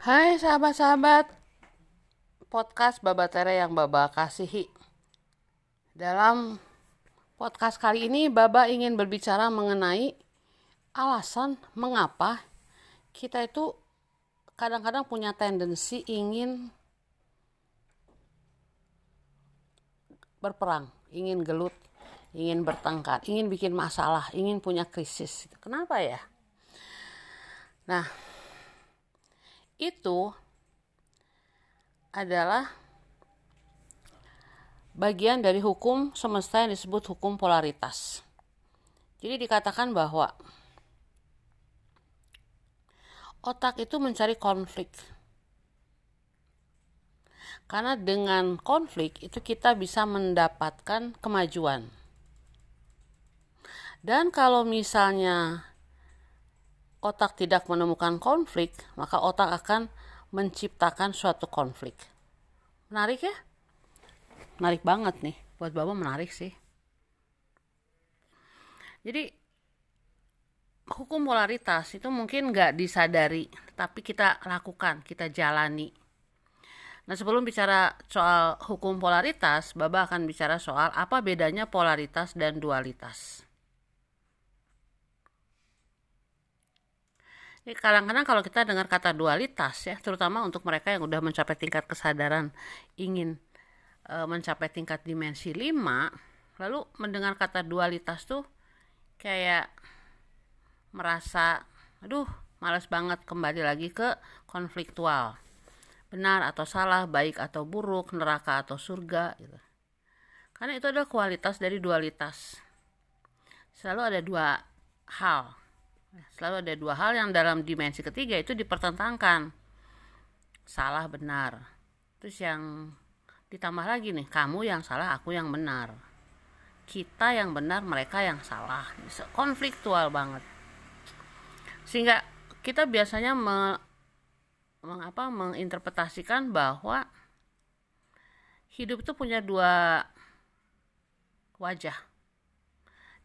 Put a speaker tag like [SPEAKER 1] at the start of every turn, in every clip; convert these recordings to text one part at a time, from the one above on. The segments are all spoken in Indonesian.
[SPEAKER 1] Hai sahabat-sahabat podcast Baba Tere yang Baba kasihi. Dalam podcast kali ini Baba ingin berbicara mengenai alasan mengapa kita itu kadang-kadang punya tendensi ingin berperang, ingin gelut, ingin bertengkar, ingin bikin masalah, ingin punya krisis. Kenapa ya? Nah, itu adalah bagian dari hukum semesta yang disebut hukum polaritas. Jadi dikatakan bahwa otak itu mencari konflik. Karena dengan konflik itu kita bisa mendapatkan kemajuan. Dan kalau misalnya otak tidak menemukan konflik, maka otak akan menciptakan suatu konflik. Menarik ya? Menarik banget nih. Buat Bapak menarik sih. Jadi hukum polaritas itu mungkin nggak disadari, tapi kita lakukan, kita jalani. Nah sebelum bicara soal hukum polaritas, Baba akan bicara soal apa bedanya polaritas dan dualitas. Kadang-kadang kalau kita dengar kata dualitas ya, terutama untuk mereka yang udah mencapai tingkat kesadaran ingin e, mencapai tingkat dimensi 5, lalu mendengar kata dualitas tuh kayak merasa aduh, males banget kembali lagi ke konfliktual. Benar atau salah, baik atau buruk, neraka atau surga gitu. Karena itu adalah kualitas dari dualitas. Selalu ada dua hal Selalu ada dua hal yang dalam dimensi ketiga itu dipertentangkan. Salah benar. Terus yang ditambah lagi nih, kamu yang salah, aku yang benar. Kita yang benar, mereka yang salah. Konfliktual banget. Sehingga kita biasanya me, mengapa menginterpretasikan bahwa hidup itu punya dua wajah.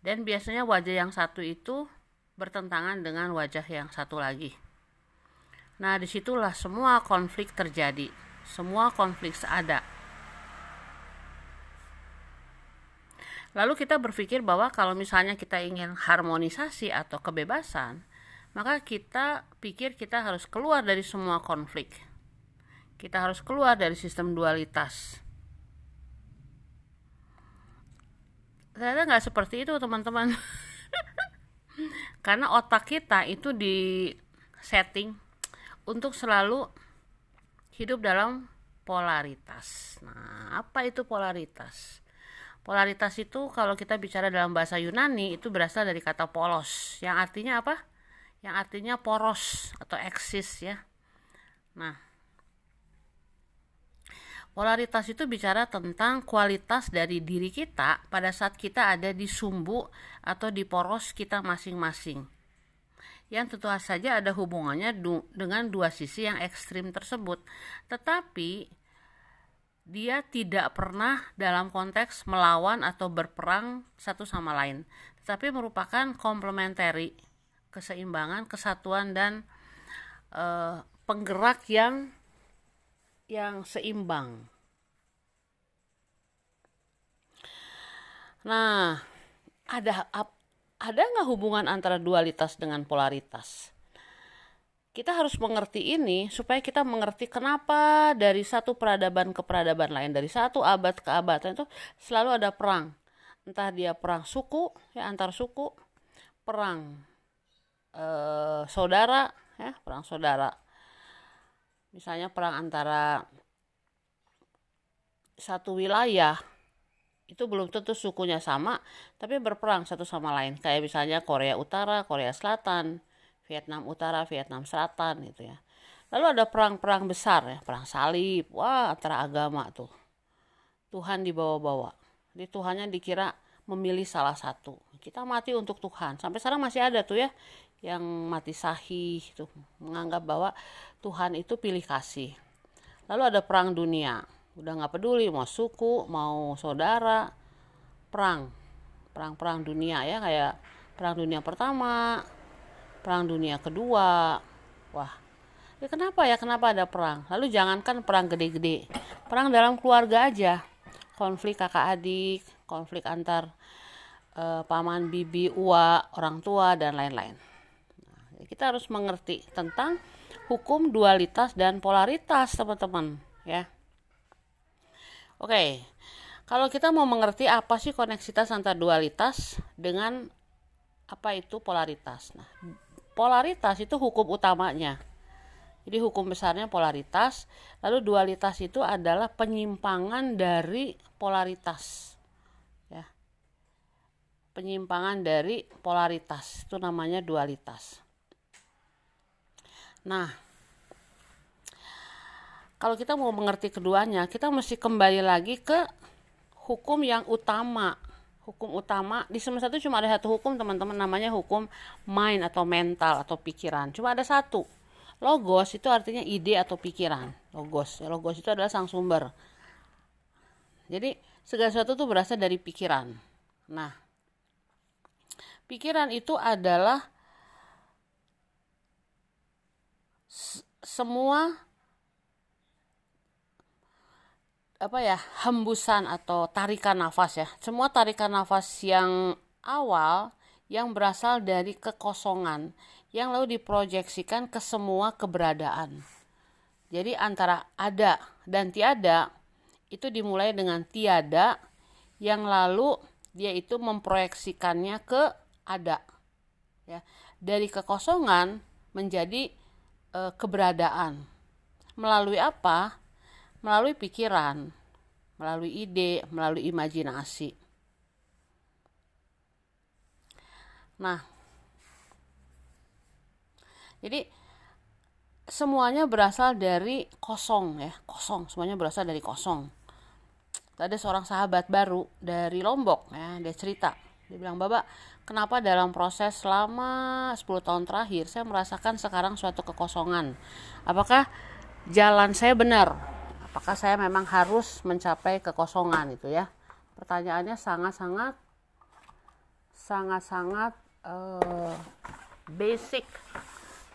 [SPEAKER 1] Dan biasanya wajah yang satu itu bertentangan dengan wajah yang satu lagi. Nah, di situlah semua konflik terjadi, semua konflik ada. Lalu kita berpikir bahwa kalau misalnya kita ingin harmonisasi atau kebebasan, maka kita pikir kita harus keluar dari semua konflik. Kita harus keluar dari sistem dualitas. Ternyata nggak seperti itu teman-teman. karena otak kita itu di setting untuk selalu hidup dalam polaritas. Nah, apa itu polaritas? Polaritas itu kalau kita bicara dalam bahasa Yunani itu berasal dari kata polos, yang artinya apa? Yang artinya poros atau eksis ya. Nah, Polaritas itu bicara tentang kualitas dari diri kita pada saat kita ada di sumbu atau di poros kita masing-masing. Yang tentu saja ada hubungannya dengan dua sisi yang ekstrim tersebut. Tetapi dia tidak pernah dalam konteks melawan atau berperang satu sama lain, tetapi merupakan komplementari, keseimbangan, kesatuan dan e, penggerak yang yang seimbang. Nah, ada ada nggak hubungan antara dualitas dengan polaritas? Kita harus mengerti ini supaya kita mengerti kenapa dari satu peradaban ke peradaban lain, dari satu abad ke abad itu selalu ada perang. Entah dia perang suku, ya antar suku, perang eh, saudara, ya perang saudara misalnya perang antara satu wilayah itu belum tentu sukunya sama tapi berperang satu sama lain. Kayak misalnya Korea Utara Korea Selatan Vietnam Utara Vietnam Selatan gitu ya. Lalu ada perang-perang besar ya perang salib. Wah antara agama tuh. Tuhan dibawa-bawa. Jadi Tuhannya dikira memilih salah satu. Kita mati untuk Tuhan. Sampai sekarang masih ada tuh ya yang mati sahih itu menganggap bahwa Tuhan itu pilih kasih. Lalu ada perang dunia. Udah nggak peduli mau suku mau saudara perang. Perang-perang dunia ya kayak perang dunia pertama perang dunia kedua. Wah ya kenapa ya? Kenapa ada perang? Lalu jangankan perang gede-gede perang dalam keluarga aja. Konflik kakak adik konflik antar uh, paman bibi uwa orang tua dan lain-lain kita harus mengerti tentang hukum dualitas dan polaritas teman-teman ya oke kalau kita mau mengerti apa sih koneksitas antar dualitas dengan apa itu polaritas nah polaritas itu hukum utamanya jadi hukum besarnya polaritas, lalu dualitas itu adalah penyimpangan dari polaritas. Ya. Penyimpangan dari polaritas itu namanya dualitas. Nah, kalau kita mau mengerti keduanya, kita mesti kembali lagi ke hukum yang utama. Hukum utama di semesta itu cuma ada satu hukum teman-teman namanya hukum mind atau mental atau pikiran. Cuma ada satu Logos itu artinya ide atau pikiran. Logos. Logos itu adalah sang sumber. Jadi segala sesuatu itu berasal dari pikiran. Nah, pikiran itu adalah semua apa ya hembusan atau tarikan nafas ya semua tarikan nafas yang awal yang berasal dari kekosongan yang lalu diproyeksikan ke semua keberadaan. Jadi antara ada dan tiada itu dimulai dengan tiada yang lalu dia itu memproyeksikannya ke ada. Ya, dari kekosongan menjadi e, keberadaan. Melalui apa? Melalui pikiran, melalui ide, melalui imajinasi. Nah, jadi semuanya berasal dari kosong ya, kosong. Semuanya berasal dari kosong. Ada seorang sahabat baru dari Lombok ya, dia cerita. Dia bilang, "Bapak, kenapa dalam proses selama 10 tahun terakhir saya merasakan sekarang suatu kekosongan? Apakah jalan saya benar? Apakah saya memang harus mencapai kekosongan itu ya?" Pertanyaannya sangat-sangat sangat-sangat uh, basic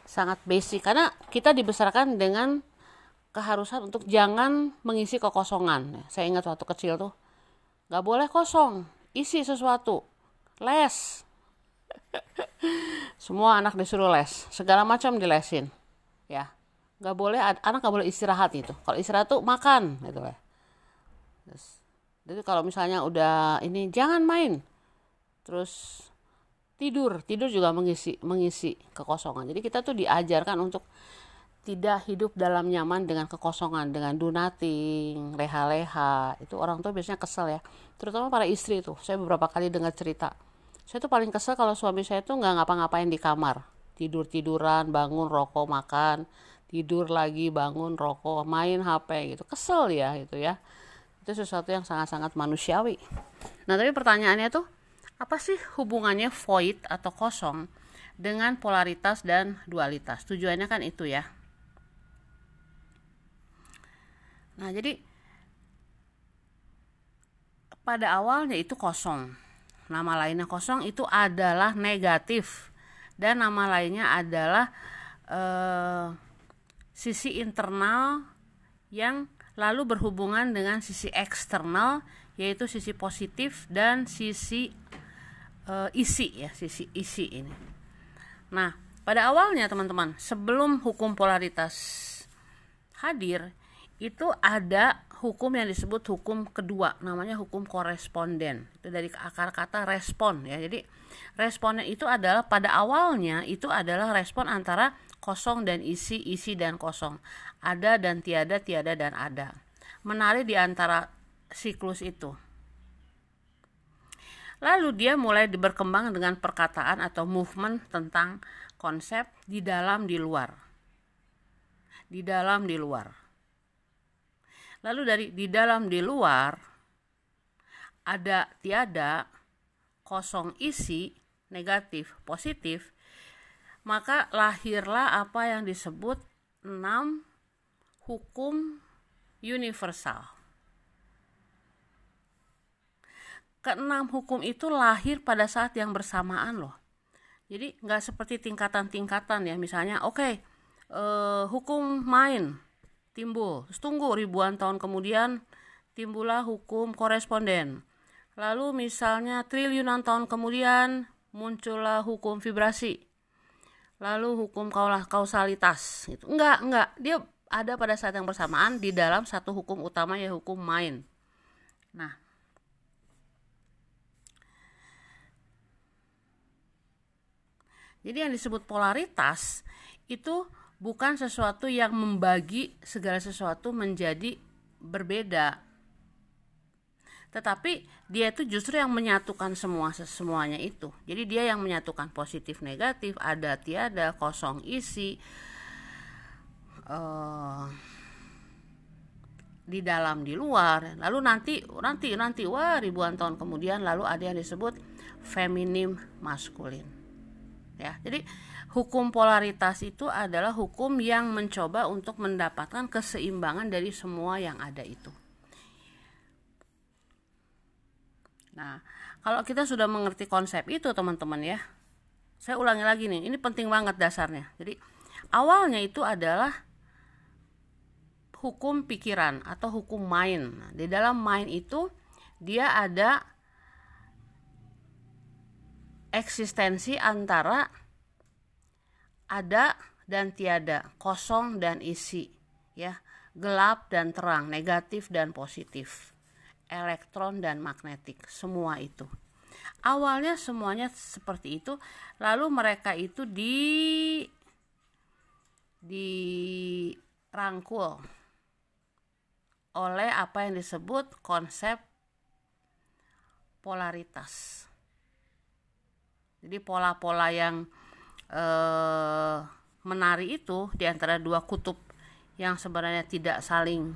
[SPEAKER 1] sangat basic karena kita dibesarkan dengan keharusan untuk jangan mengisi kekosongan. Saya ingat waktu kecil tuh nggak boleh kosong, isi sesuatu, les. Semua anak disuruh les, segala macam dilesin, ya. Nggak boleh anak nggak boleh istirahat itu. Kalau istirahat tuh makan, gitu ya. Jadi kalau misalnya udah ini jangan main, terus tidur. Tidur juga mengisi mengisi kekosongan. Jadi kita tuh diajarkan untuk tidak hidup dalam nyaman dengan kekosongan dengan do nothing leha-leha. Itu orang tua biasanya kesel ya. Terutama para istri tuh. Saya beberapa kali dengar cerita saya tuh paling kesel kalau suami saya tuh nggak ngapa-ngapain di kamar tidur tiduran bangun rokok makan tidur lagi bangun rokok main hp gitu kesel ya itu ya itu sesuatu yang sangat-sangat manusiawi nah tapi pertanyaannya tuh apa sih hubungannya void atau kosong dengan polaritas dan dualitas? Tujuannya kan itu ya. Nah, jadi pada awalnya itu kosong. Nama lainnya kosong itu adalah negatif dan nama lainnya adalah eh, sisi internal yang lalu berhubungan dengan sisi eksternal yaitu sisi positif dan sisi uh, isi ya sisi isi ini. Nah pada awalnya teman-teman sebelum hukum polaritas hadir itu ada hukum yang disebut hukum kedua namanya hukum koresponden. Itu dari akar kata respon ya. Jadi responden itu adalah pada awalnya itu adalah respon antara kosong dan isi isi dan kosong. Ada dan tiada tiada dan ada. Menarik di antara siklus itu. Lalu dia mulai berkembang dengan perkataan atau movement tentang konsep di dalam di luar. Di dalam di luar. Lalu dari di dalam di luar ada tiada kosong isi negatif positif maka lahirlah apa yang disebut enam hukum universal keenam hukum itu lahir pada saat yang bersamaan loh. Jadi nggak seperti tingkatan-tingkatan ya. Misalnya, oke, okay, uh, hukum main timbul. Tunggu ribuan tahun kemudian timbullah hukum koresponden. Lalu misalnya triliunan tahun kemudian muncullah hukum vibrasi. Lalu hukum kausalitas gitu. Enggak, enggak. Dia ada pada saat yang bersamaan di dalam satu hukum utama ya hukum main. Nah, Jadi yang disebut polaritas itu bukan sesuatu yang membagi segala sesuatu menjadi berbeda. Tetapi dia itu justru yang menyatukan semua semuanya itu. Jadi dia yang menyatukan positif negatif, ada tiada, kosong isi. Uh, di dalam di luar lalu nanti nanti nanti wah ribuan tahun kemudian lalu ada yang disebut feminim maskulin ya jadi hukum polaritas itu adalah hukum yang mencoba untuk mendapatkan keseimbangan dari semua yang ada itu nah kalau kita sudah mengerti konsep itu teman-teman ya saya ulangi lagi nih ini penting banget dasarnya jadi awalnya itu adalah hukum pikiran atau hukum main. Nah, di dalam main itu dia ada eksistensi antara ada dan tiada, kosong dan isi, ya, gelap dan terang, negatif dan positif, elektron dan magnetik, semua itu. Awalnya semuanya seperti itu, lalu mereka itu di dirangkul oleh apa yang disebut konsep polaritas. Jadi pola-pola yang eh, menari itu di antara dua kutub yang sebenarnya tidak saling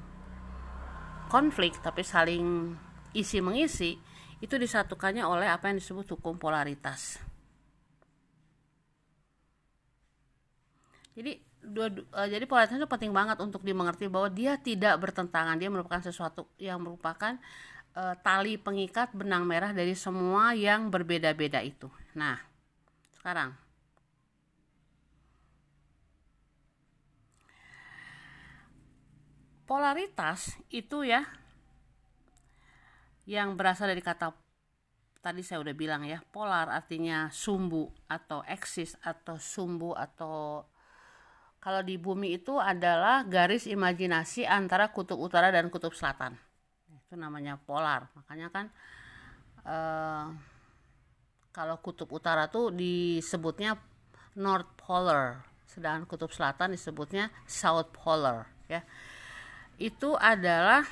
[SPEAKER 1] konflik tapi saling isi mengisi itu disatukannya oleh apa yang disebut hukum polaritas. Jadi dua, uh, jadi polaritas itu penting banget untuk dimengerti bahwa dia tidak bertentangan dia merupakan sesuatu yang merupakan uh, tali pengikat benang merah dari semua yang berbeda-beda itu nah sekarang polaritas itu ya yang berasal dari kata tadi saya udah bilang ya polar artinya sumbu atau eksis atau sumbu atau kalau di bumi itu adalah garis imajinasi antara kutub utara dan kutub selatan. Itu namanya polar. Makanya kan eh, kalau kutub utara tuh disebutnya north polar sedangkan kutub selatan disebutnya south polar ya itu adalah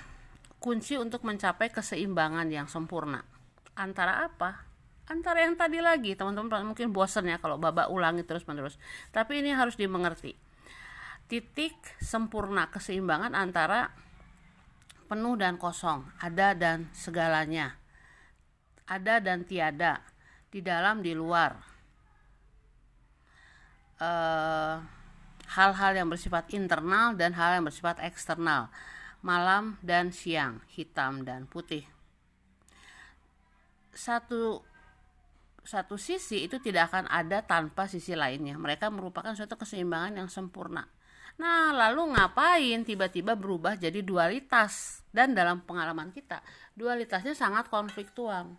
[SPEAKER 1] kunci untuk mencapai keseimbangan yang sempurna. Antara apa? Antara yang tadi lagi teman-teman mungkin bosan ya kalau babak ulangi terus menerus tapi ini harus dimengerti. Titik sempurna keseimbangan antara penuh dan kosong, ada dan segalanya, ada dan tiada, di dalam di luar. Eh, hal-hal yang bersifat internal dan hal yang bersifat eksternal, malam dan siang, hitam dan putih. Satu satu sisi itu tidak akan ada tanpa sisi lainnya. Mereka merupakan suatu keseimbangan yang sempurna Nah, lalu ngapain tiba-tiba berubah jadi dualitas? Dan dalam pengalaman kita, dualitasnya sangat konfliktual.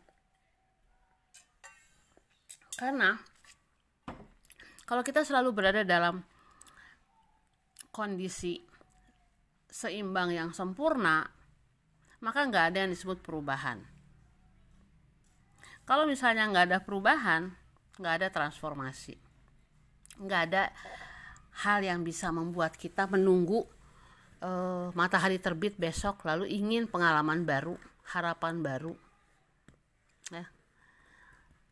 [SPEAKER 1] Karena kalau kita selalu berada dalam kondisi seimbang yang sempurna, maka nggak ada yang disebut perubahan. Kalau misalnya nggak ada perubahan, nggak ada transformasi, nggak ada hal yang bisa membuat kita menunggu uh, matahari terbit besok lalu ingin pengalaman baru harapan baru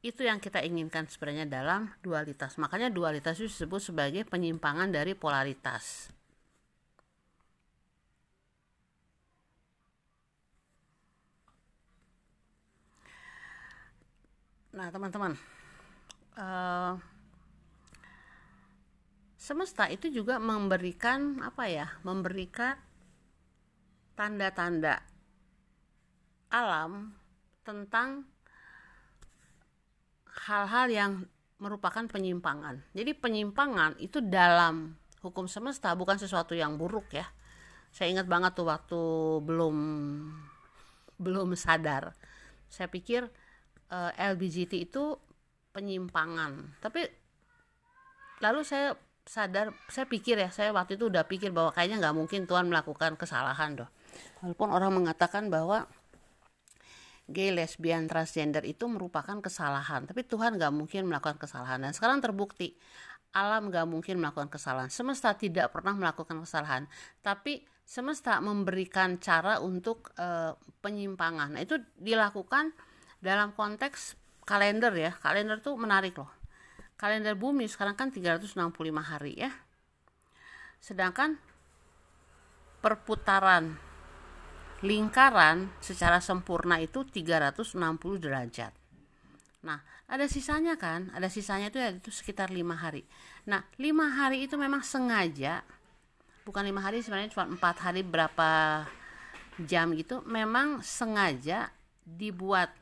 [SPEAKER 1] itu yang kita inginkan sebenarnya dalam dualitas. Makanya dualitas itu disebut sebagai penyimpangan dari polaritas. Nah teman-teman uh, semesta itu juga memberikan apa ya memberikan tanda-tanda alam tentang hal-hal yang merupakan penyimpangan. Jadi penyimpangan itu dalam hukum semesta bukan sesuatu yang buruk ya. Saya ingat banget tuh waktu belum belum sadar. Saya pikir eh, LBGT itu penyimpangan. Tapi lalu saya sadar saya pikir ya saya waktu itu udah pikir bahwa kayaknya nggak mungkin Tuhan melakukan kesalahan doh walaupun orang mengatakan bahwa gay, lesbian, transgender itu merupakan kesalahan. Tapi Tuhan nggak mungkin melakukan kesalahan. Dan sekarang terbukti alam nggak mungkin melakukan kesalahan. Semesta tidak pernah melakukan kesalahan. Tapi semesta memberikan cara untuk e, penyimpangan. Nah itu dilakukan dalam konteks kalender ya. Kalender tuh menarik loh. Kalender bumi sekarang kan 365 hari ya. Sedangkan perputaran lingkaran secara sempurna itu 360 derajat nah ada sisanya kan ada sisanya itu ya itu sekitar lima hari nah lima hari itu memang sengaja bukan lima hari sebenarnya cuma empat hari berapa jam gitu memang sengaja dibuat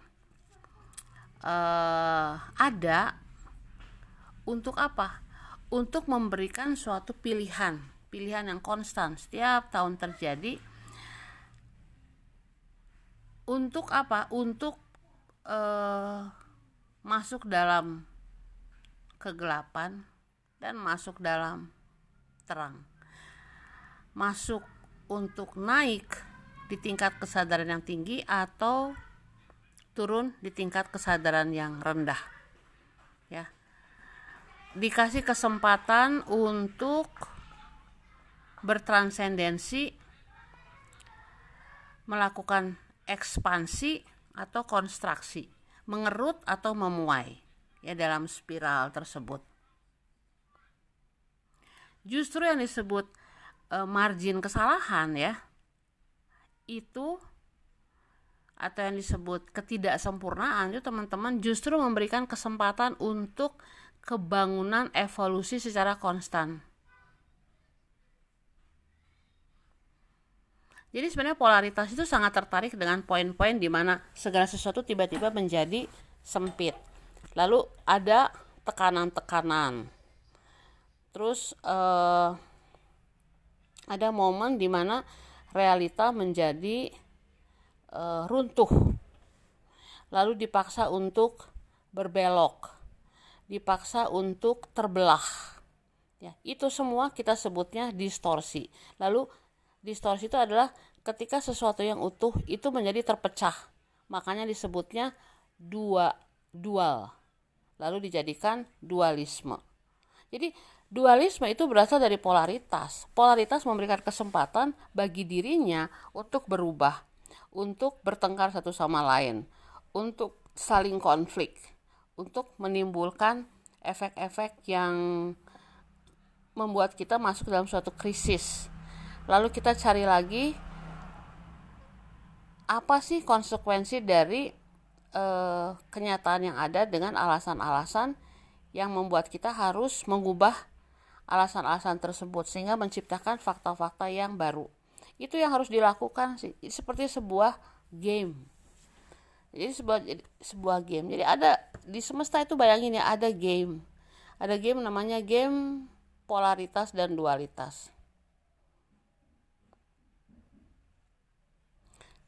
[SPEAKER 1] uh, ada untuk apa? Untuk memberikan suatu pilihan, pilihan yang konstan setiap tahun terjadi. Untuk apa? Untuk uh, masuk dalam kegelapan dan masuk dalam terang. Masuk untuk naik di tingkat kesadaran yang tinggi atau turun di tingkat kesadaran yang rendah ya dikasih kesempatan untuk bertransendensi melakukan ekspansi atau konstruksi mengerut atau memuai ya dalam spiral tersebut justru yang disebut e, margin kesalahan ya itu atau yang disebut ketidaksempurnaan itu teman-teman justru memberikan kesempatan untuk kebangunan evolusi secara konstan. Jadi sebenarnya polaritas itu sangat tertarik dengan poin-poin di mana segala sesuatu tiba-tiba menjadi sempit. Lalu ada tekanan-tekanan. Terus eh, ada momen di mana realita menjadi uh, runtuh lalu dipaksa untuk berbelok dipaksa untuk terbelah ya itu semua kita sebutnya distorsi lalu distorsi itu adalah ketika sesuatu yang utuh itu menjadi terpecah. Makanya disebutnya dua dual. Lalu dijadikan dualisme. Jadi dualisme itu berasal dari polaritas. Polaritas memberikan kesempatan bagi dirinya untuk berubah untuk bertengkar satu sama lain, untuk saling konflik, untuk menimbulkan efek-efek yang membuat kita masuk dalam suatu krisis. Lalu kita cari lagi apa sih konsekuensi dari eh, kenyataan yang ada dengan alasan-alasan yang membuat kita harus mengubah alasan-alasan tersebut sehingga menciptakan fakta-fakta yang baru. Itu yang harus dilakukan sih seperti sebuah game. Jadi sebuah sebuah game. Jadi ada di semesta itu bayangin ya ada game. Ada game namanya game polaritas dan dualitas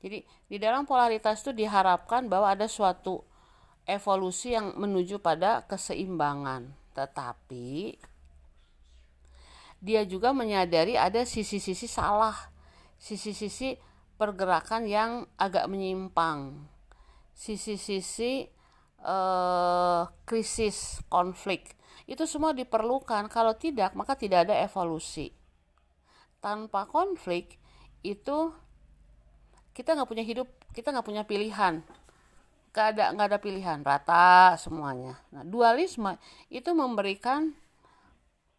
[SPEAKER 1] jadi di dalam polaritas itu diharapkan bahwa ada suatu evolusi yang menuju pada keseimbangan tetapi dia juga menyadari ada sisi-sisi salah sisi-sisi pergerakan yang agak menyimpang, sisi-sisi eh, krisis, konflik. Itu semua diperlukan. Kalau tidak, maka tidak ada evolusi. Tanpa konflik itu kita nggak punya hidup, kita nggak punya pilihan. Gak ada nggak ada pilihan, rata semuanya. Nah, dualisme itu memberikan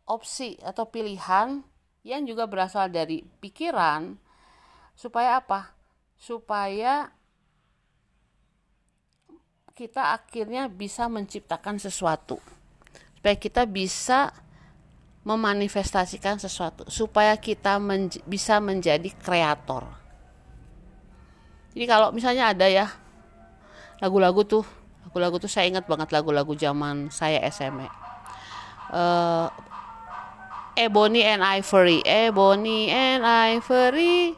[SPEAKER 1] opsi atau pilihan yang juga berasal dari pikiran, supaya apa supaya kita akhirnya bisa menciptakan sesuatu supaya kita bisa memanifestasikan sesuatu supaya kita menj bisa menjadi kreator jadi kalau misalnya ada ya lagu-lagu tuh lagu-lagu tuh saya ingat banget lagu-lagu zaman saya SMA uh, eh, Ebony and Ivory Ebony and Ivory.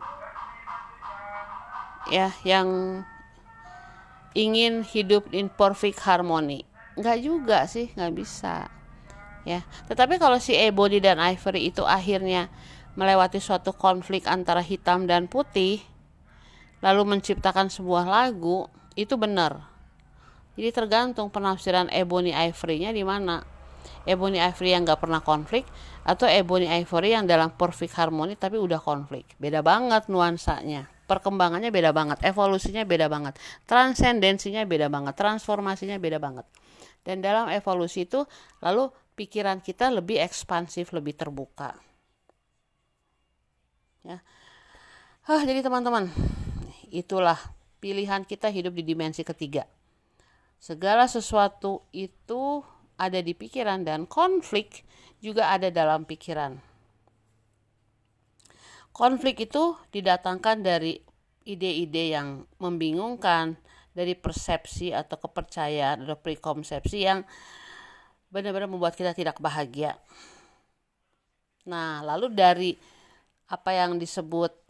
[SPEAKER 1] Ya yang ingin hidup in perfect harmony. Nggak juga sih nggak bisa. Ya tetapi kalau si Ebony dan Ivory itu akhirnya melewati suatu konflik antara hitam dan putih lalu menciptakan sebuah lagu itu benar jadi tergantung penafsiran Ebony Ivory-nya di mana. Ebony Ivory yang nggak pernah konflik atau Ebony Ivory yang dalam perfect harmony tapi udah konflik. Beda banget nuansanya. Perkembangannya beda banget, evolusinya beda banget, transendensinya beda banget, transformasinya beda banget. Dan dalam evolusi itu lalu pikiran kita lebih ekspansif, lebih terbuka. Ya. Hah, jadi teman-teman, itulah pilihan kita hidup di dimensi ketiga. Segala sesuatu itu ada di pikiran dan konflik juga ada dalam pikiran. Konflik itu didatangkan dari ide-ide yang membingungkan, dari persepsi atau kepercayaan atau prekonsepsi yang benar-benar membuat kita tidak bahagia. Nah, lalu dari apa yang disebut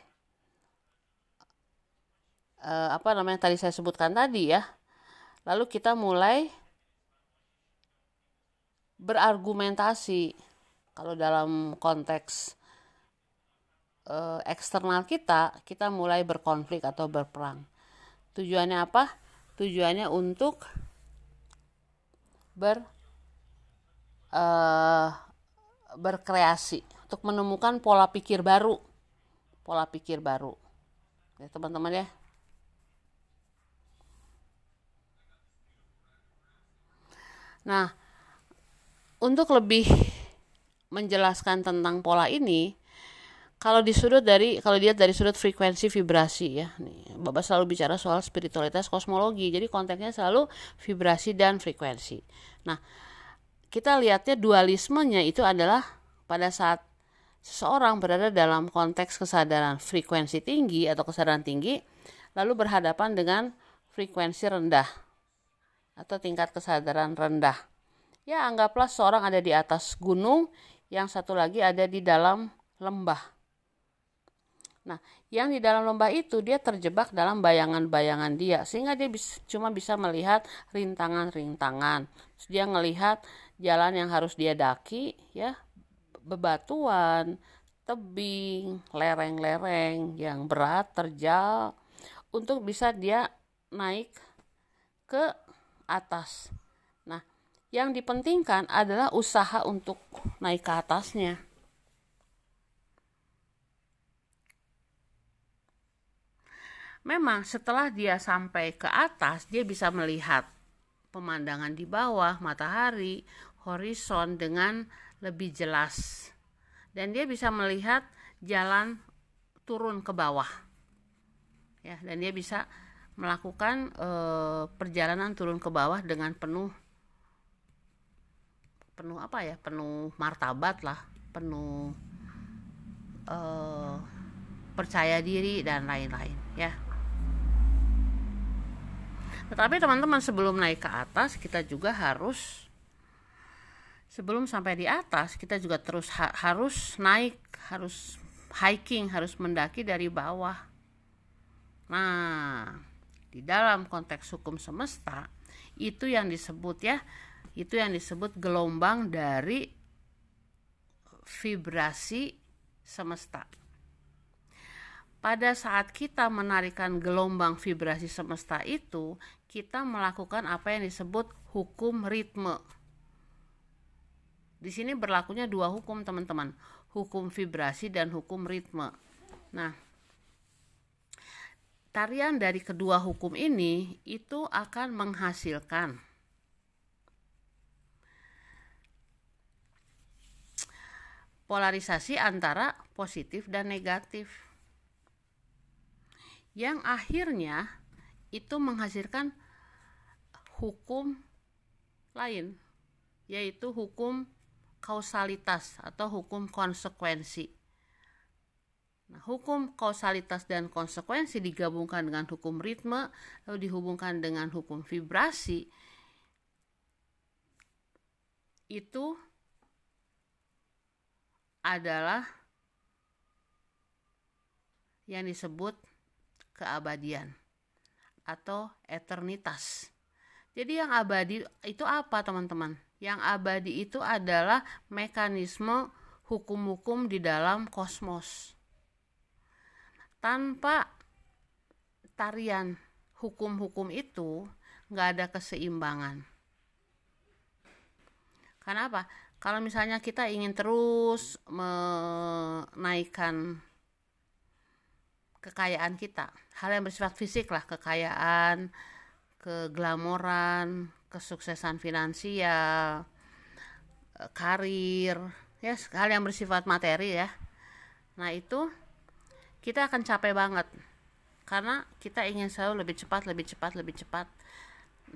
[SPEAKER 1] uh, apa namanya tadi saya sebutkan tadi ya, lalu kita mulai berargumentasi kalau dalam konteks e, eksternal kita kita mulai berkonflik atau berperang. Tujuannya apa? Tujuannya untuk ber e, berkreasi untuk menemukan pola pikir baru. Pola pikir baru. Ya teman-teman ya Nah, untuk lebih menjelaskan tentang pola ini, kalau di sudut dari kalau lihat dari sudut frekuensi vibrasi ya, nih Bapak selalu bicara soal spiritualitas kosmologi, jadi konteksnya selalu vibrasi dan frekuensi. Nah, kita lihatnya dualismenya itu adalah pada saat seseorang berada dalam konteks kesadaran frekuensi tinggi atau kesadaran tinggi, lalu berhadapan dengan frekuensi rendah atau tingkat kesadaran rendah. Ya, anggaplah seorang ada di atas gunung, yang satu lagi ada di dalam lembah. Nah, yang di dalam lembah itu dia terjebak dalam bayangan-bayangan dia sehingga dia bisa, cuma bisa melihat rintangan-rintangan. Dia melihat jalan yang harus dia daki ya, bebatuan, tebing, lereng-lereng yang berat, terjal untuk bisa dia naik ke atas. Nah, yang dipentingkan adalah usaha untuk naik ke atasnya. Memang setelah dia sampai ke atas, dia bisa melihat pemandangan di bawah, matahari, horizon dengan lebih jelas. Dan dia bisa melihat jalan turun ke bawah. Ya, dan dia bisa melakukan e, perjalanan turun ke bawah dengan penuh penuh apa ya? Penuh martabat lah penuh e, percaya diri dan lain-lain ya. Tetapi teman-teman sebelum naik ke atas kita juga harus sebelum sampai di atas kita juga terus ha harus naik harus hiking harus mendaki dari bawah. Nah di dalam konteks hukum semesta itu yang disebut ya itu yang disebut gelombang dari vibrasi semesta. Pada saat kita menarikan gelombang vibrasi semesta itu kita melakukan apa yang disebut hukum ritme. Di sini berlakunya dua hukum teman-teman. Hukum vibrasi dan hukum ritme. Nah tarian dari kedua hukum ini itu akan menghasilkan. Polarisasi antara positif dan negatif. Yang akhirnya itu menghasilkan hukum lain yaitu hukum kausalitas atau hukum konsekuensi Nah, hukum kausalitas dan konsekuensi digabungkan dengan hukum ritme, lalu dihubungkan dengan hukum vibrasi, itu adalah yang disebut keabadian atau eternitas. Jadi yang abadi itu apa teman-teman? Yang abadi itu adalah mekanisme hukum-hukum di dalam kosmos. Tanpa tarian hukum-hukum itu nggak ada keseimbangan. Karena apa? Kalau misalnya kita ingin terus menaikkan kekayaan kita, hal yang bersifat fisik lah, kekayaan, keglamoran, kesuksesan finansial, karir, ya hal yang bersifat materi ya. Nah itu kita akan capek banget karena kita ingin selalu lebih cepat, lebih cepat, lebih cepat.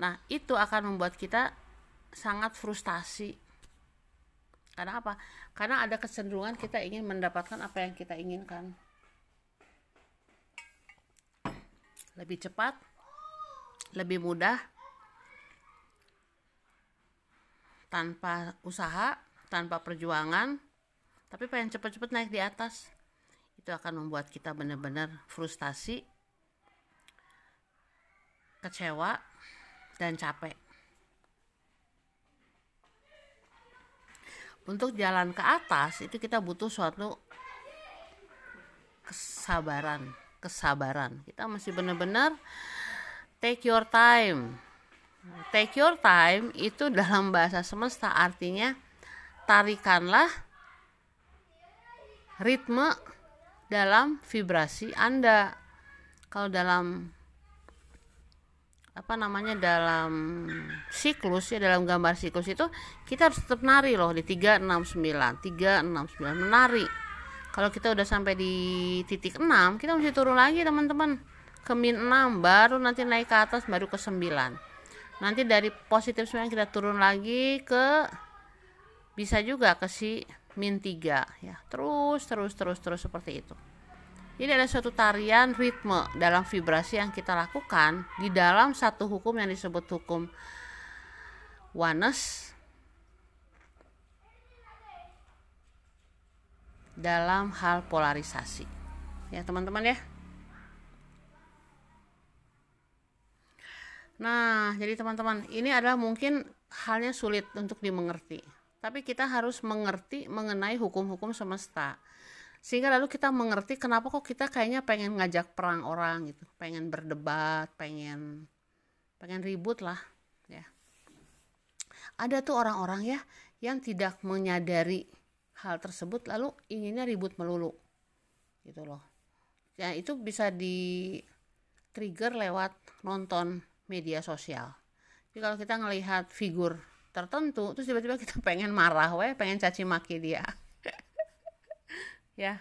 [SPEAKER 1] Nah itu akan membuat kita sangat frustasi. Karena apa? Karena ada kecenderungan kita ingin mendapatkan apa yang kita inginkan. Lebih cepat, lebih mudah, tanpa usaha, tanpa perjuangan, tapi pengen cepet-cepet naik di atas. Itu akan membuat kita benar-benar frustasi, kecewa, dan capek. untuk jalan ke atas itu kita butuh suatu kesabaran kesabaran kita masih benar-benar take your time take your time itu dalam bahasa semesta artinya tarikanlah ritme dalam vibrasi Anda. Kalau dalam apa namanya dalam siklus ya dalam gambar siklus itu kita harus tetap nari loh di 369 369 menari. Kalau kita udah sampai di titik 6 kita mesti turun lagi teman-teman. Ke min 6 baru nanti naik ke atas baru ke 9 nanti dari positif 9 kita turun lagi ke bisa juga ke si min 3 ya terus terus terus terus seperti itu ini ada suatu tarian ritme dalam vibrasi yang kita lakukan di dalam satu hukum yang disebut hukum oneness dalam hal polarisasi. Ya, teman-teman ya. Nah, jadi teman-teman, ini adalah mungkin halnya sulit untuk dimengerti. Tapi kita harus mengerti mengenai hukum-hukum semesta. Sehingga lalu kita mengerti kenapa kok kita kayaknya pengen ngajak perang orang gitu. Pengen berdebat pengen pengen ribut lah ya. Ada tuh orang-orang ya yang tidak menyadari hal tersebut lalu inginnya ribut melulu gitu loh. Ya itu bisa di trigger lewat nonton media sosial. Jadi kalau kita ngelihat figur tertentu terus tiba-tiba kita pengen marah weh pengen caci maki dia. Ya.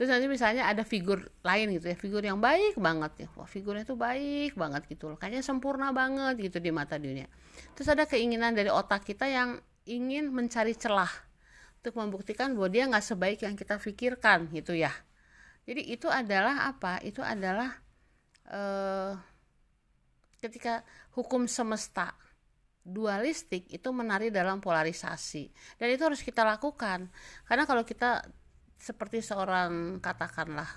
[SPEAKER 1] Terus nanti misalnya ada figur lain gitu ya figur yang baik banget ya. Wah figurnya tuh baik banget gitu loh. Kayaknya sempurna banget gitu di mata dunia. Terus ada keinginan dari otak kita yang ingin mencari celah untuk membuktikan bahwa dia nggak sebaik yang kita pikirkan gitu ya. Jadi itu adalah apa? Itu adalah eh, ketika hukum semesta dualistik itu menari dalam polarisasi. Dan itu harus kita lakukan. Karena kalau kita seperti seorang katakanlah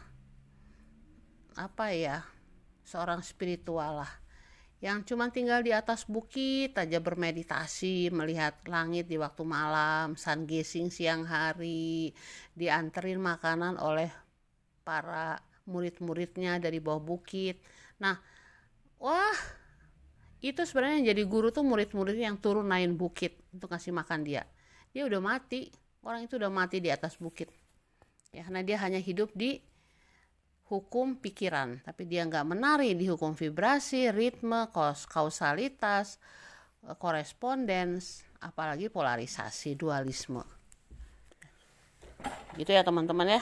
[SPEAKER 1] apa ya seorang spiritual lah yang cuma tinggal di atas bukit aja bermeditasi melihat langit di waktu malam sun gazing siang hari dianterin makanan oleh para murid-muridnya dari bawah bukit. Nah wah itu sebenarnya yang jadi guru tuh murid-murid yang turun naik bukit untuk ngasih makan dia. Dia udah mati. Orang itu udah mati di atas bukit. Ya karena dia hanya hidup di hukum pikiran. Tapi dia nggak menari di hukum vibrasi ritme kausalitas korespondens apalagi polarisasi dualisme. Gitu ya teman-teman ya.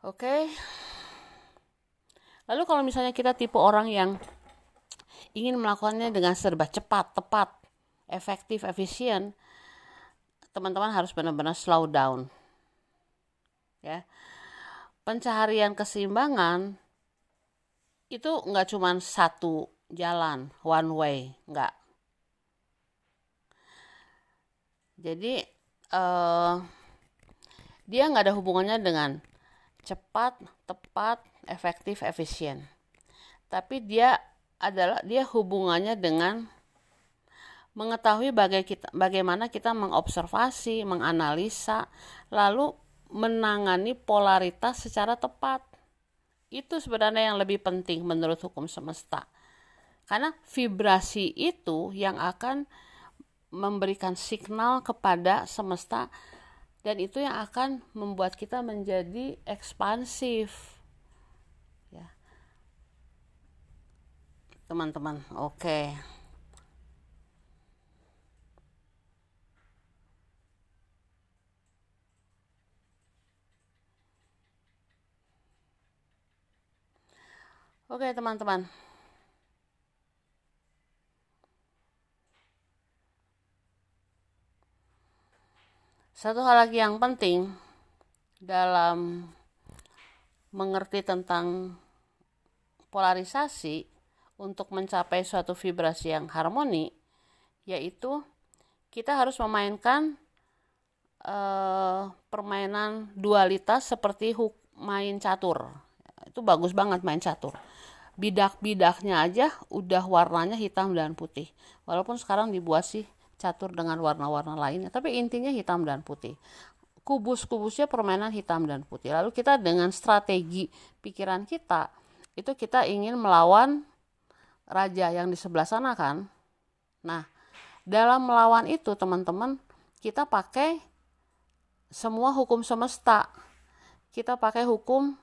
[SPEAKER 1] Oke lalu kalau misalnya kita tipe orang yang ingin melakukannya dengan serba cepat tepat efektif efisien teman-teman harus benar-benar slow down. Ya. Pencaharian keseimbangan itu nggak cuma satu jalan one way nggak. Jadi uh, dia nggak ada hubungannya dengan cepat tepat efektif efisien tapi dia adalah dia hubungannya dengan mengetahui baga kita, bagaimana kita mengobservasi, menganalisa, lalu menangani polaritas secara tepat. Itu sebenarnya yang lebih penting menurut hukum semesta. Karena vibrasi itu yang akan memberikan signal kepada semesta dan itu yang akan membuat kita menjadi ekspansif. Teman-teman, oke. Oke, teman-teman. Satu hal lagi yang penting dalam mengerti tentang polarisasi untuk mencapai suatu vibrasi yang harmoni, yaitu kita harus memainkan uh, permainan dualitas seperti main catur. Itu bagus banget main catur. Bidak-bidaknya aja udah warnanya hitam dan putih. Walaupun sekarang dibuat sih catur dengan warna-warna lainnya tapi intinya hitam dan putih. Kubus-kubusnya permainan hitam dan putih. Lalu kita dengan strategi pikiran kita itu kita ingin melawan raja yang di sebelah sana kan nah dalam melawan itu teman-teman kita pakai semua hukum semesta kita pakai hukum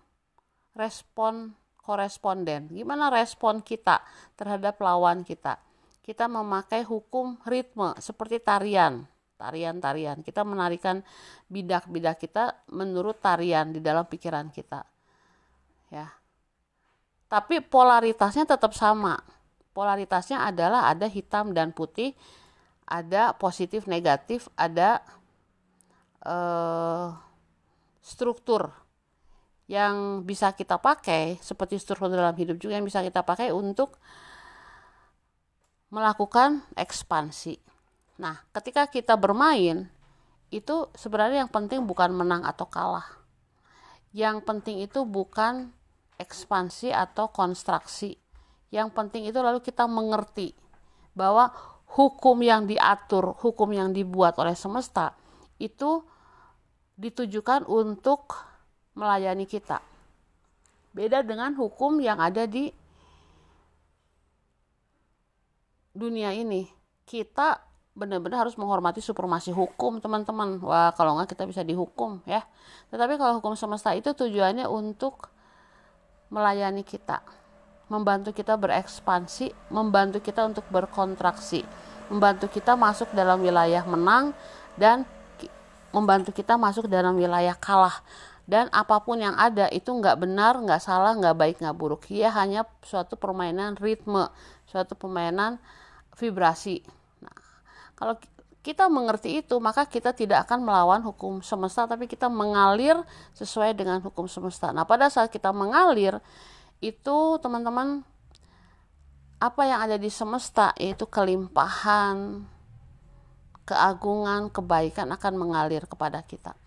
[SPEAKER 1] respon koresponden. Gimana respon kita terhadap lawan kita? Kita memakai hukum ritme seperti tarian, tarian-tarian. Kita menarikan bidak-bidak kita menurut tarian di dalam pikiran kita. Ya. Tapi polaritasnya tetap sama. Polaritasnya adalah ada hitam dan putih, ada positif negatif, ada uh, struktur yang bisa kita pakai seperti struktur dalam hidup juga yang bisa kita pakai untuk melakukan ekspansi. Nah, ketika kita bermain itu sebenarnya yang penting bukan menang atau kalah. Yang penting itu bukan ekspansi atau konstruksi. Yang penting itu lalu kita mengerti bahwa hukum yang diatur, hukum yang dibuat oleh semesta itu ditujukan untuk melayani kita. Beda dengan hukum yang ada di dunia ini. Kita benar-benar harus menghormati supremasi hukum, teman-teman. Wah, kalau nggak kita bisa dihukum ya. Tetapi kalau hukum semesta itu tujuannya untuk melayani kita, membantu kita berekspansi, membantu kita untuk berkontraksi, membantu kita masuk dalam wilayah menang dan membantu kita masuk dalam wilayah kalah. Dan apa pun yang ada itu nggak benar nggak salah nggak baik nggak buruk. Ia hanya suatu permainan ritme suatu permainan vibrasi. Nah kalau kita mengerti itu maka kita tidak akan melawan hukum semesta tapi kita mengalir sesuai dengan hukum semesta. Nah pada saat kita mengalir itu teman-teman apa yang ada di semesta yaitu kelimpahan keagungan kebaikan akan mengalir kepada kita.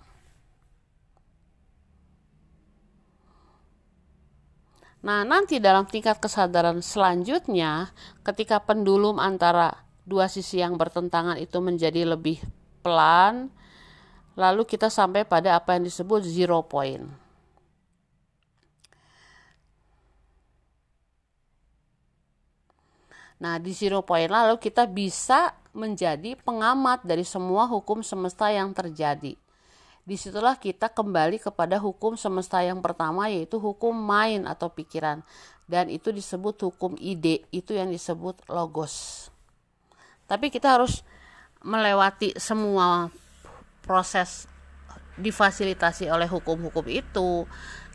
[SPEAKER 1] Nah, nanti dalam tingkat kesadaran selanjutnya, ketika pendulum antara dua sisi yang bertentangan itu menjadi lebih pelan, lalu kita sampai pada apa yang disebut zero point. Nah, di zero point lalu kita bisa menjadi pengamat dari semua hukum semesta yang terjadi. Di situlah kita kembali kepada hukum semesta yang pertama yaitu hukum main atau pikiran. Dan itu disebut hukum ide itu yang disebut logos tapi kita harus melewati semua proses difasilitasi oleh hukum-hukum itu.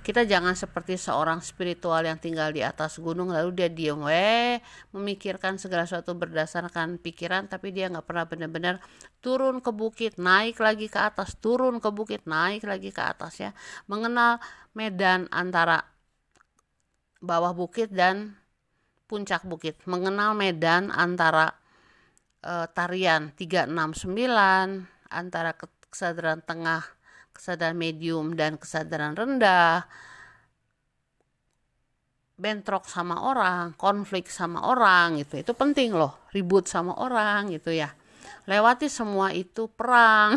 [SPEAKER 1] Kita jangan seperti seorang spiritual yang tinggal di atas gunung lalu dia diem weh memikirkan segala sesuatu berdasarkan pikiran tapi dia nggak pernah benar-benar turun ke bukit naik lagi ke atas turun ke bukit naik lagi ke atas ya. Mengenal medan antara bawah bukit dan puncak bukit. Mengenal medan antara uh, tarian 369 antara kesadaran tengah, kesadaran medium dan kesadaran rendah, bentrok sama orang, konflik sama orang gitu. Itu penting loh, ribut sama orang gitu ya. Lewati semua itu perang.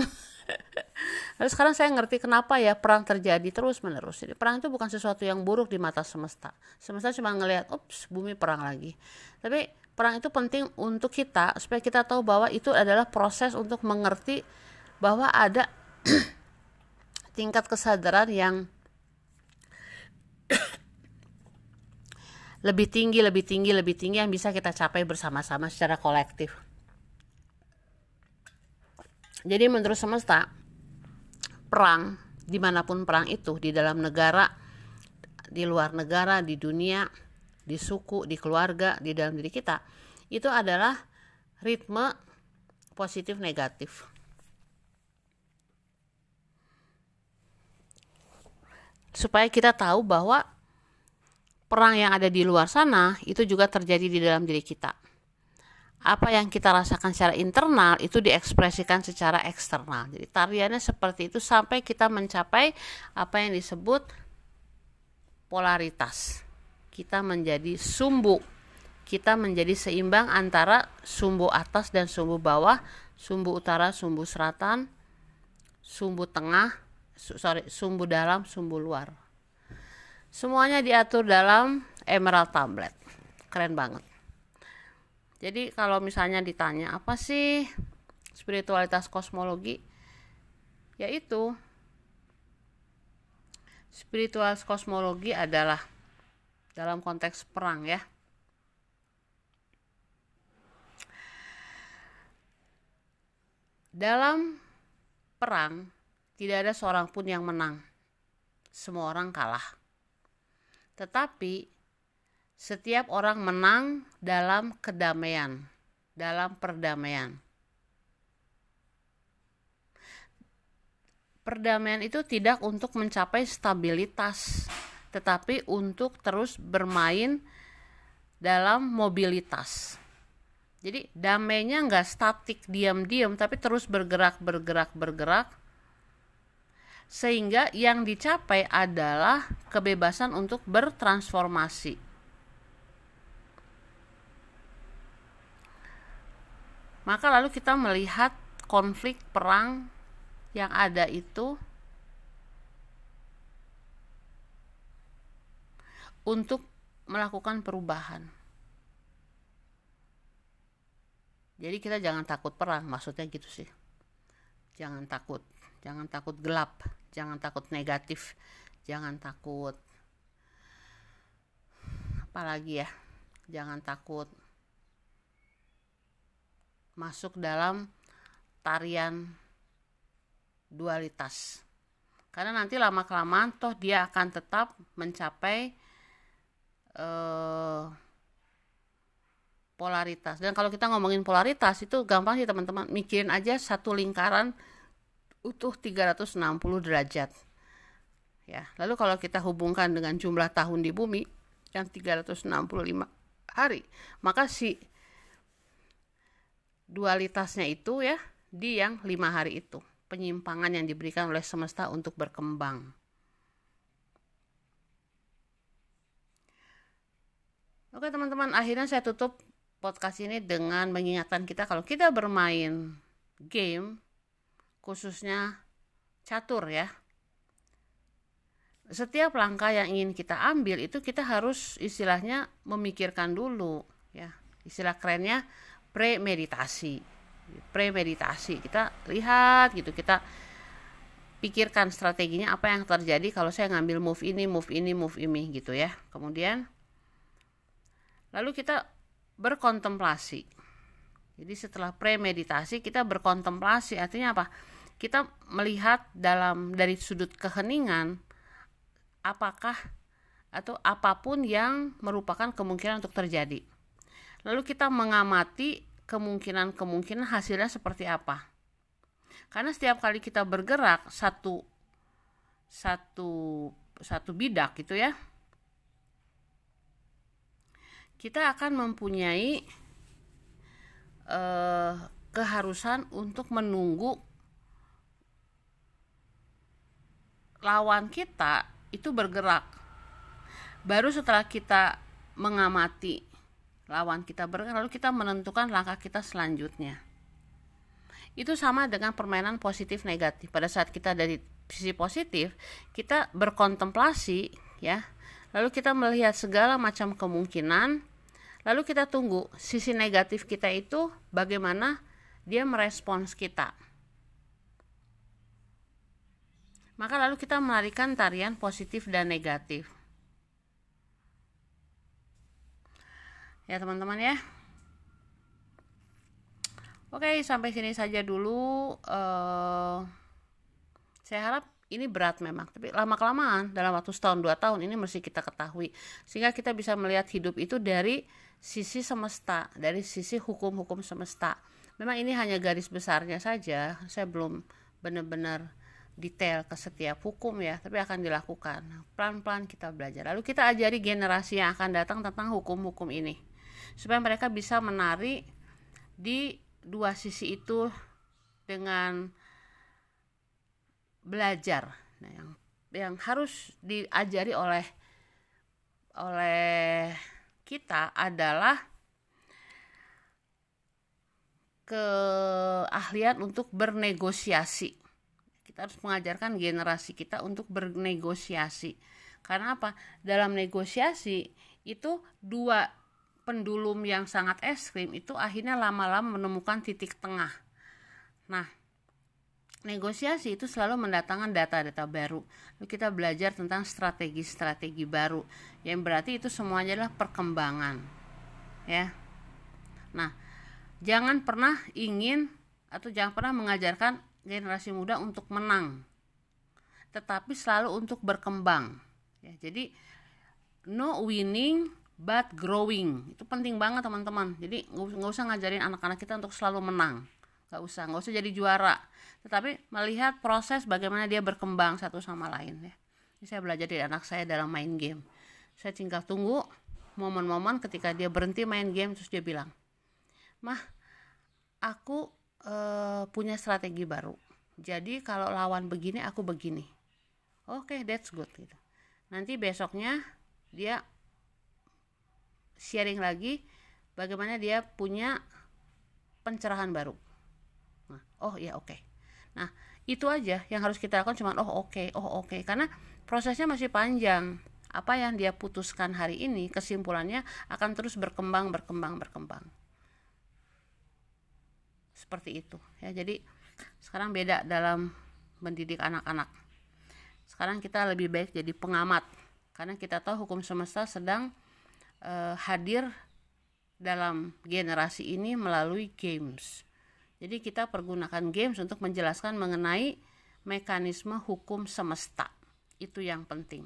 [SPEAKER 1] Lalu sekarang saya ngerti kenapa ya perang terjadi terus menerus. Jadi perang itu bukan sesuatu yang buruk di mata semesta. Semesta cuma ngelihat, ups, bumi perang lagi. Tapi perang itu penting untuk kita supaya kita tahu bahwa itu adalah proses untuk mengerti bahwa ada tingkat kesadaran yang lebih tinggi, lebih tinggi, lebih tinggi yang bisa kita capai bersama-sama secara kolektif. Jadi menurut semesta, perang, di mana pun perang itu, di dalam negara, di luar negara, di dunia, di suku, di keluarga, di dalam diri kita, itu adalah ritme positif negatif. Supaya kita tahu bahwa perang yang ada di luar sana itu juga terjadi di dalam diri kita apa yang kita rasakan secara internal itu diekspresikan secara eksternal. Jadi tariannya seperti itu sampai kita mencapai apa yang disebut polaritas. Kita menjadi sumbu. Kita menjadi seimbang antara sumbu atas dan sumbu bawah, sumbu utara, sumbu selatan, sumbu tengah, sorry, sumbu dalam, sumbu luar. Semuanya diatur dalam emerald tablet. Keren banget. Jadi kalau misalnya ditanya apa sih spiritualitas kosmologi? Yaitu spiritualitas kosmologi adalah dalam konteks perang ya. Dalam perang tidak ada seorang pun yang menang. Semua orang kalah. Tetapi setiap orang menang dalam kedamaian, dalam perdamaian. Perdamaian itu tidak untuk mencapai stabilitas, tetapi untuk terus bermain dalam mobilitas. Jadi damainya nggak statik diam-diam, tapi terus bergerak, bergerak, bergerak, sehingga yang dicapai adalah kebebasan untuk bertransformasi. Maka lalu kita melihat konflik perang yang ada itu untuk melakukan perubahan. Jadi kita jangan takut perang, maksudnya gitu sih. Jangan takut, jangan takut gelap, jangan takut negatif, jangan takut apalagi ya. Jangan takut masuk dalam tarian dualitas karena nanti lama kelamaan toh dia akan tetap mencapai uh, polaritas. Dan kalau kita ngomongin polaritas itu gampang sih teman-teman. Mikirin aja satu lingkaran utuh 360 derajat. Ya lalu kalau kita hubungkan dengan jumlah tahun di bumi yang 365 hari maka si dualitasnya itu ya di yang lima hari itu. Penyimpangan yang diberikan oleh semesta untuk berkembang. Oke teman-teman, akhirnya saya tutup podcast ini dengan mengingatkan kita kalau kita bermain game, khususnya catur ya. Setiap langkah yang ingin kita ambil itu kita harus istilahnya memikirkan dulu ya. Istilah kerennya premeditasi premeditasi kita lihat gitu kita pikirkan strateginya apa yang terjadi kalau saya ngambil move ini move ini move ini gitu ya kemudian lalu kita berkontemplasi jadi setelah premeditasi kita berkontemplasi artinya apa kita melihat dalam dari sudut keheningan apakah atau apa pun yang merupakan kemungkinan untuk terjadi Lalu kita mengamati kemungkinan-kemungkinan hasilnya seperti apa. Karena setiap kali kita bergerak satu satu satu bidak gitu ya kita akan mempunyai eh, keharusan untuk menunggu lawan kita itu bergerak. Baru setelah kita mengamati lawan kita bergerak, lalu kita menentukan langkah kita selanjutnya. Itu sama dengan permainan positif negatif. Pada saat kita dari sisi positif, kita berkontemplasi ya Lalu kita melihat segala macam kemungkinan, lalu kita tunggu sisi negatif kita itu bagaimana dia merespons kita. Maka lalu kita melarikan tarian positif dan negatif. Ya teman-teman ya. Oke, sampai sini saja dulu. Uh, saya harap ini berat memang, tapi lama kelamaan dalam waktu setahun dua tahun ini mesti kita ketahui, sehingga kita bisa melihat hidup itu dari sisi semesta, dari sisi hukum-hukum semesta. Memang ini hanya garis besarnya saja, saya belum benar-benar detail ke setiap hukum ya, tapi akan dilakukan. Pelan-pelan kita belajar. Lalu kita ajari generasi yang akan datang tentang hukum-hukum ini, supaya mereka bisa menari di dua sisi itu dengan belajar nah, yang yang harus diajari oleh oleh kita adalah keahlian untuk bernegosiasi. Kita harus mengajarkan generasi kita untuk bernegosiasi. Karena apa? Dalam negosiasi itu dua pendulum yang sangat ekstrim itu akhirnya lama-lama menemukan titik tengah. Nah, negosiasi itu selalu mendatangkan data-data baru. Kita belajar tentang strategi-strategi baru yang berarti itu semuanya adalah perkembangan. Ya. Nah, jangan pernah ingin atau jangan pernah mengajarkan generasi muda untuk menang. Tetapi selalu untuk berkembang. Ya, jadi no winning but growing. Itu penting banget teman-teman. Jadi nggak usah ngajarin anak-anak kita untuk selalu menang nggak usah nggak usah jadi juara tetapi melihat proses bagaimana dia berkembang satu sama lain ya. Ini saya belajar dari anak saya dalam main game. Saya tinggal tunggu momen-momen ketika dia berhenti main game terus dia bilang mah aku e, punya strategi baru. Jadi kalau lawan begini aku begini. Oke okay, that's good gitu. Nanti besoknya dia sharing lagi bagaimana dia punya pencerahan baru. Nah, oh ya oke. Okay. Nah, itu aja yang harus kita lakukan cuma oh oke, okay, oh oke okay. karena prosesnya masih panjang. Apa yang dia putuskan hari ini kesimpulannya akan terus berkembang, berkembang, berkembang. Seperti itu ya. Jadi sekarang beda dalam mendidik anak-anak. Sekarang kita lebih baik jadi pengamat karena kita tahu hukum semesta sedang uh, hadir dalam generasi ini melalui games jadi kita pergunakan games untuk menjelaskan mengenai mekanisme hukum semesta. Itu yang penting.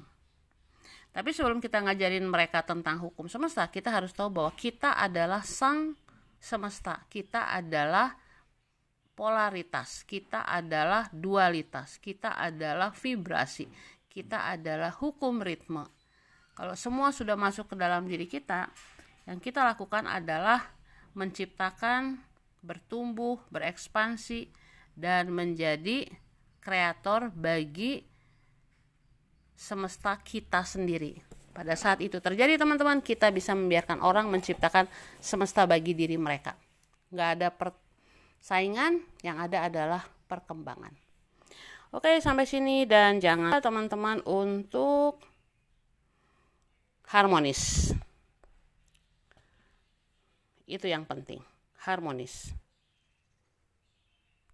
[SPEAKER 1] Tapi sebelum kita ngajarin mereka tentang hukum semesta, kita harus tahu bahwa kita adalah sang semesta. Kita adalah polaritas, kita adalah dualitas, kita adalah vibrasi, kita adalah hukum ritme. Kalau semua sudah masuk ke dalam diri kita, yang kita lakukan adalah menciptakan bertumbuh, berekspansi, dan menjadi kreator bagi semesta kita sendiri. Pada saat itu terjadi teman-teman, kita bisa membiarkan orang menciptakan semesta bagi diri mereka. Nggak ada persaingan, yang ada adalah perkembangan. Oke, sampai sini dan jangan teman-teman untuk harmonis. Itu yang penting harmonis.